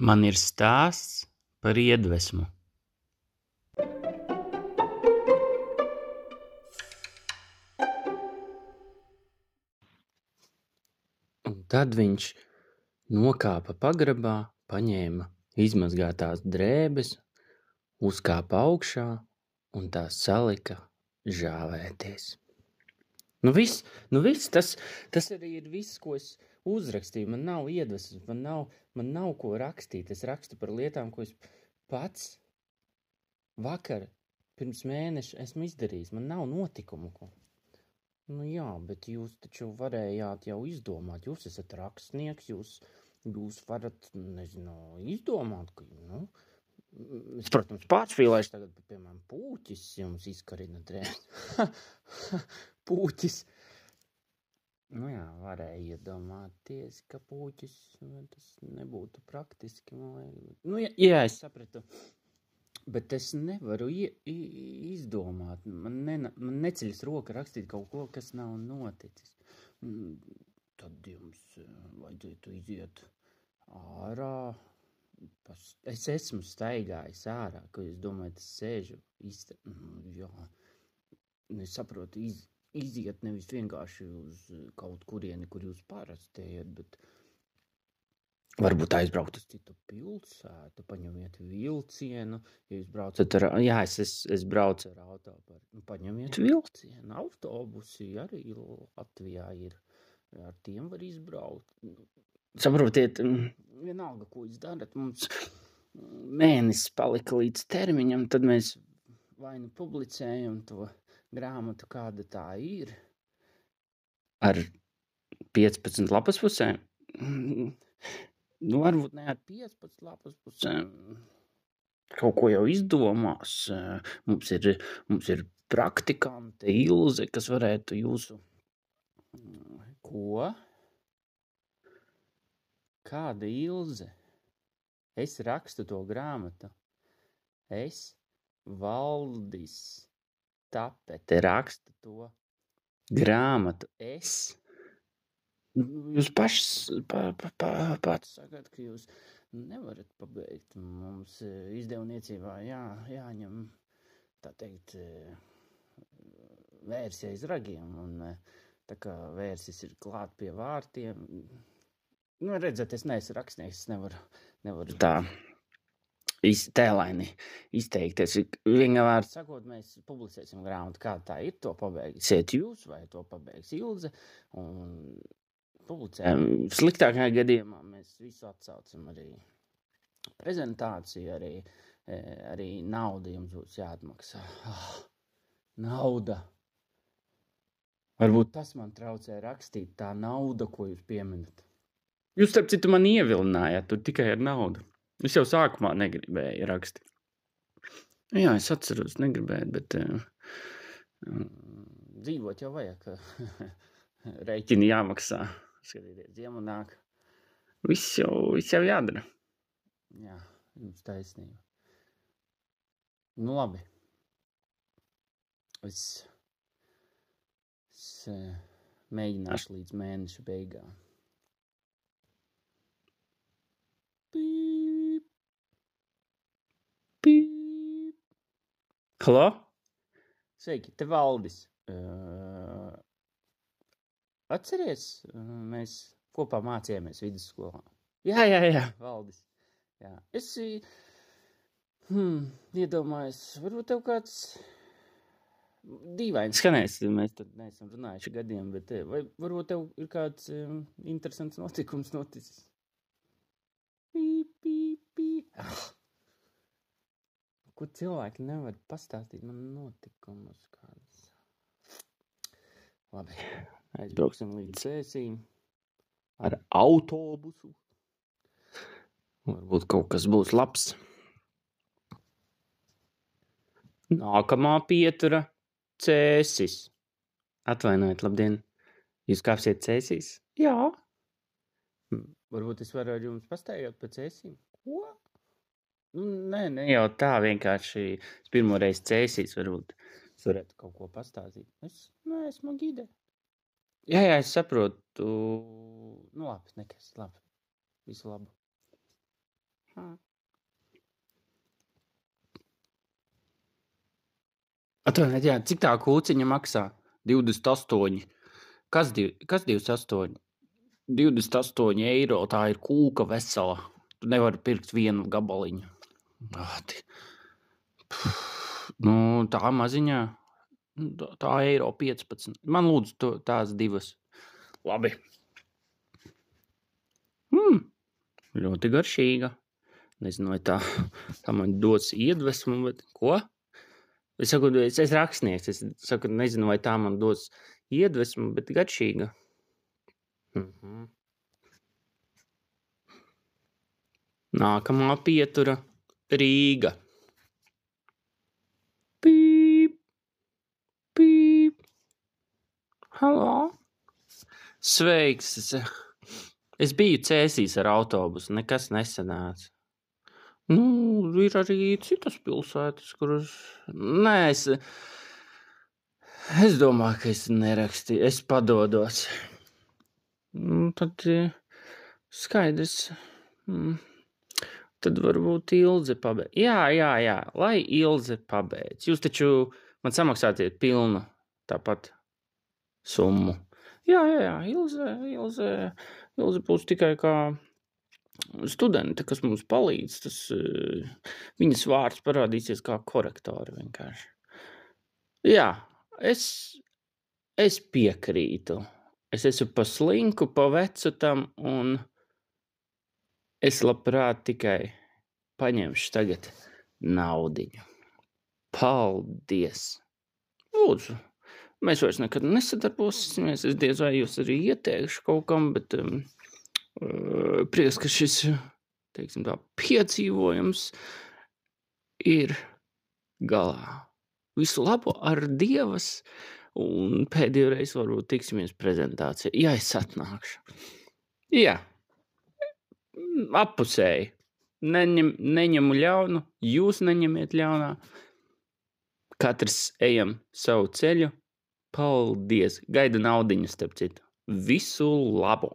Man ir stāsts par Iedvesmu. Un tad viņš nokāpa pagrabā, paņēma izmazgātās drēbes, uzkāpa augšā un tās salika žāvēties. Nu viss, nu viss tas, tas arī ir viss, ko es uzrakstīju. Man nav iedvesmas, man nav, man nav ko rakstīt. Es rakstu par lietām, ko es pats vakar, pirms mēneša esmu izdarījis. Man nav notikumu. Ko. Nu jā, bet jūs taču varējāt jau izdomāt. Jūs esat rakstnieks, jūs, jūs varat, nezinu, izdomāt, ka, nu, Es, protams, pārspīlēšu tagad, bet, piemēram, pūķis jums izkarina drēbes. pūķis. Nu jā, varēja iedomāties, ka pūķis nu, tas nebūtu praktiski. Nu, jā, jā, es sapratu. Bet es nevaru izdomāt. Man, ne, man neceļas roka rakstīt kaut ko, kas nav noticis. Mm, Tad jums eh, vajadzētu iziet ārā. Es esmu staigājis ārā, ko jūs domājat, es sēžu. Izta, mm, jā, Nu, es saprotu, iz, iziet nevis vienkārši uz eh, kaut kurieni, kur jūs parasti ejat, bet varbūt aizbraukt uz citu pilsētu, paņemiet vilcienu. Ja jūs braucat ar, jā, es, es, es braucu ar autobusu, nu, paņemiet vilcienu. Autobusi arī Latvijā ir. Ar tiem var izbraukt. Saprotiet, mm, vienalga, ko jūs darat. Mums mm, mēnesis palika līdz termiņam, tad mēs vai nu publicējam to grāmatu, kāda tā ir, ar 15 lapas pusēm. Nu, varbūt ne ar 15 lapas pusēm. Kaut ko jau izdomās. Mums ir, mums ir praktikante Ilze, kas varētu jūsu. Ko? Kāda Ilze? Es rakstu to grāmatu. Es, Valdis, Tapete, rakstu to grāmatu. Es. Jūs pašs pa, pa, pa, pats sakat, ka jūs nevarat pabeigt. Mums eh, izdevniecībā jā, jāņem, tā teikt, eh, vērsie aiz ragiem. Un, eh, tā kā vērsis ir klāt pie vārtiem, nu, redzat, es neesmu rakstnieks, es nevaru, nevaru tā iz, tēlaini izteikties. Viņa vārds sakot, mēs publicēsim grāmatu, kā tā ir. To pabeigsiet jūs vai to pabeigs Ilze. Un publicējam. Sliktākajā gadījumā mēs visu atsaucam arī prezentāciju, arī, eh, arī naudu jums būs jāatmaksā. Ah, nauda. Varbūt tas man traucē rakstīt tā nauda, ko jūs pieminat. Jūs, starp citu, man ievilinājāt tur tikai ar naudu. Es jau sākumā negribēju rakstīt. Jā, es atceros, negribēju, bet uh, dzīvot jau vajag. Rēķini jāmaksā. Skatieties, ziema nāk. Viss jau, viss jau jādara. Jā, jums taisnība. Nu, labi. Es, es eh, mēģināšu līdz mēneša beigām. Halo? Sveiki, te Valdis. Uh, atceries, mēs kopā mācījāmies vidusskolā. Jā, jā, jā, Valdis. Jā. Es hmm, iedomājos, varbūt tev kāds dīvains skanēs, mēs tad neesam runājuši gadiem, bet vai varbūt tev ir kāds um, interesants notikums noticis? Pī, pī, pī. Ah. Kur cilvēki nevar pastāstīt man notikumus kādus. Labi, aizbrauksim līdz sēsīm ar autobusu. Varbūt kaut kas būs labs. Nākamā pietura - cēsis. Atvainojiet, labdien! Jūs kāpsiet cēsīs? Jā. Varbūt es varu ar jums pastaigāt pa cēsīm? Ko? Nu, nē, ne jau tā vienkārši. Es pirmo reizi cēsīs, varbūt es varētu kaut ko pastāstīt. Es neesmu gide. Jā, jā, es saprotu. Nu, labi, nekas, labi. Visu labu. Atvainojiet, jā, cik tā kūciņa maksā? 28. Kas, div, kas 28? 28 eiro. Tā ir kūka vesela. Tu nevari pirkt vienu gabaliņu. Nu, tā maziņā. Nu, tā eiro 15. Man lūdzu to, tās divas. Labi. Mm, ļoti garšīga. Nezinu, vai tā, tā man dos iedvesmu, bet ko? Es saku, es esmu rakstnieks. Es saku, nezinu, vai tā man dos iedvesmu, bet garšīga. Mm -hmm. Nākamā pietura - Rīga. Pīp, pīp. Halo! Sveiks! Es, biju cēsīs ar autobusu, nekas nesanāca. Nu, ir arī citas pilsētas, kuras. Nē, es, es domāju, ka es nerakstīju, es padodos. Nu, tad eh, skaidrs. Mm. Tad varbūt Ilze pabeigts. Jā, jā, jā, lai Ilze pabeigts. Jūs taču man samaksāsiet pilnu tāpat summu. Jā, jā, jā Ilze, Ilze, Ilze būs tikai kā studente, kas mums palīdz. Tas, uh, viņas vārds parādīsies kā korektori vienkārši. Jā, es, es piekrītu. Es esmu pa slinku, pa vecu tam un Es labprāt tikai paņemšu tagad naudiņu. Paldies! Lūdzu, mēs vairs nekad nesadarbosimies. Es diez vai jūs arī ieteikšu kaut kam, bet um, uh, prieks, ka šis, teiksim tā, piedzīvojums ir galā. Visu labu ar Dievas, un pēdējo reizi varbūt tiksimies prezentācijā. Ja es atnākšu. Jā apusēji. Neņem, neņemu ļaunu, jūs neņemiet ļaunā. Katrs ejam savu ceļu. Paldies! Gaida naudiņu, starp citu. Visu labu!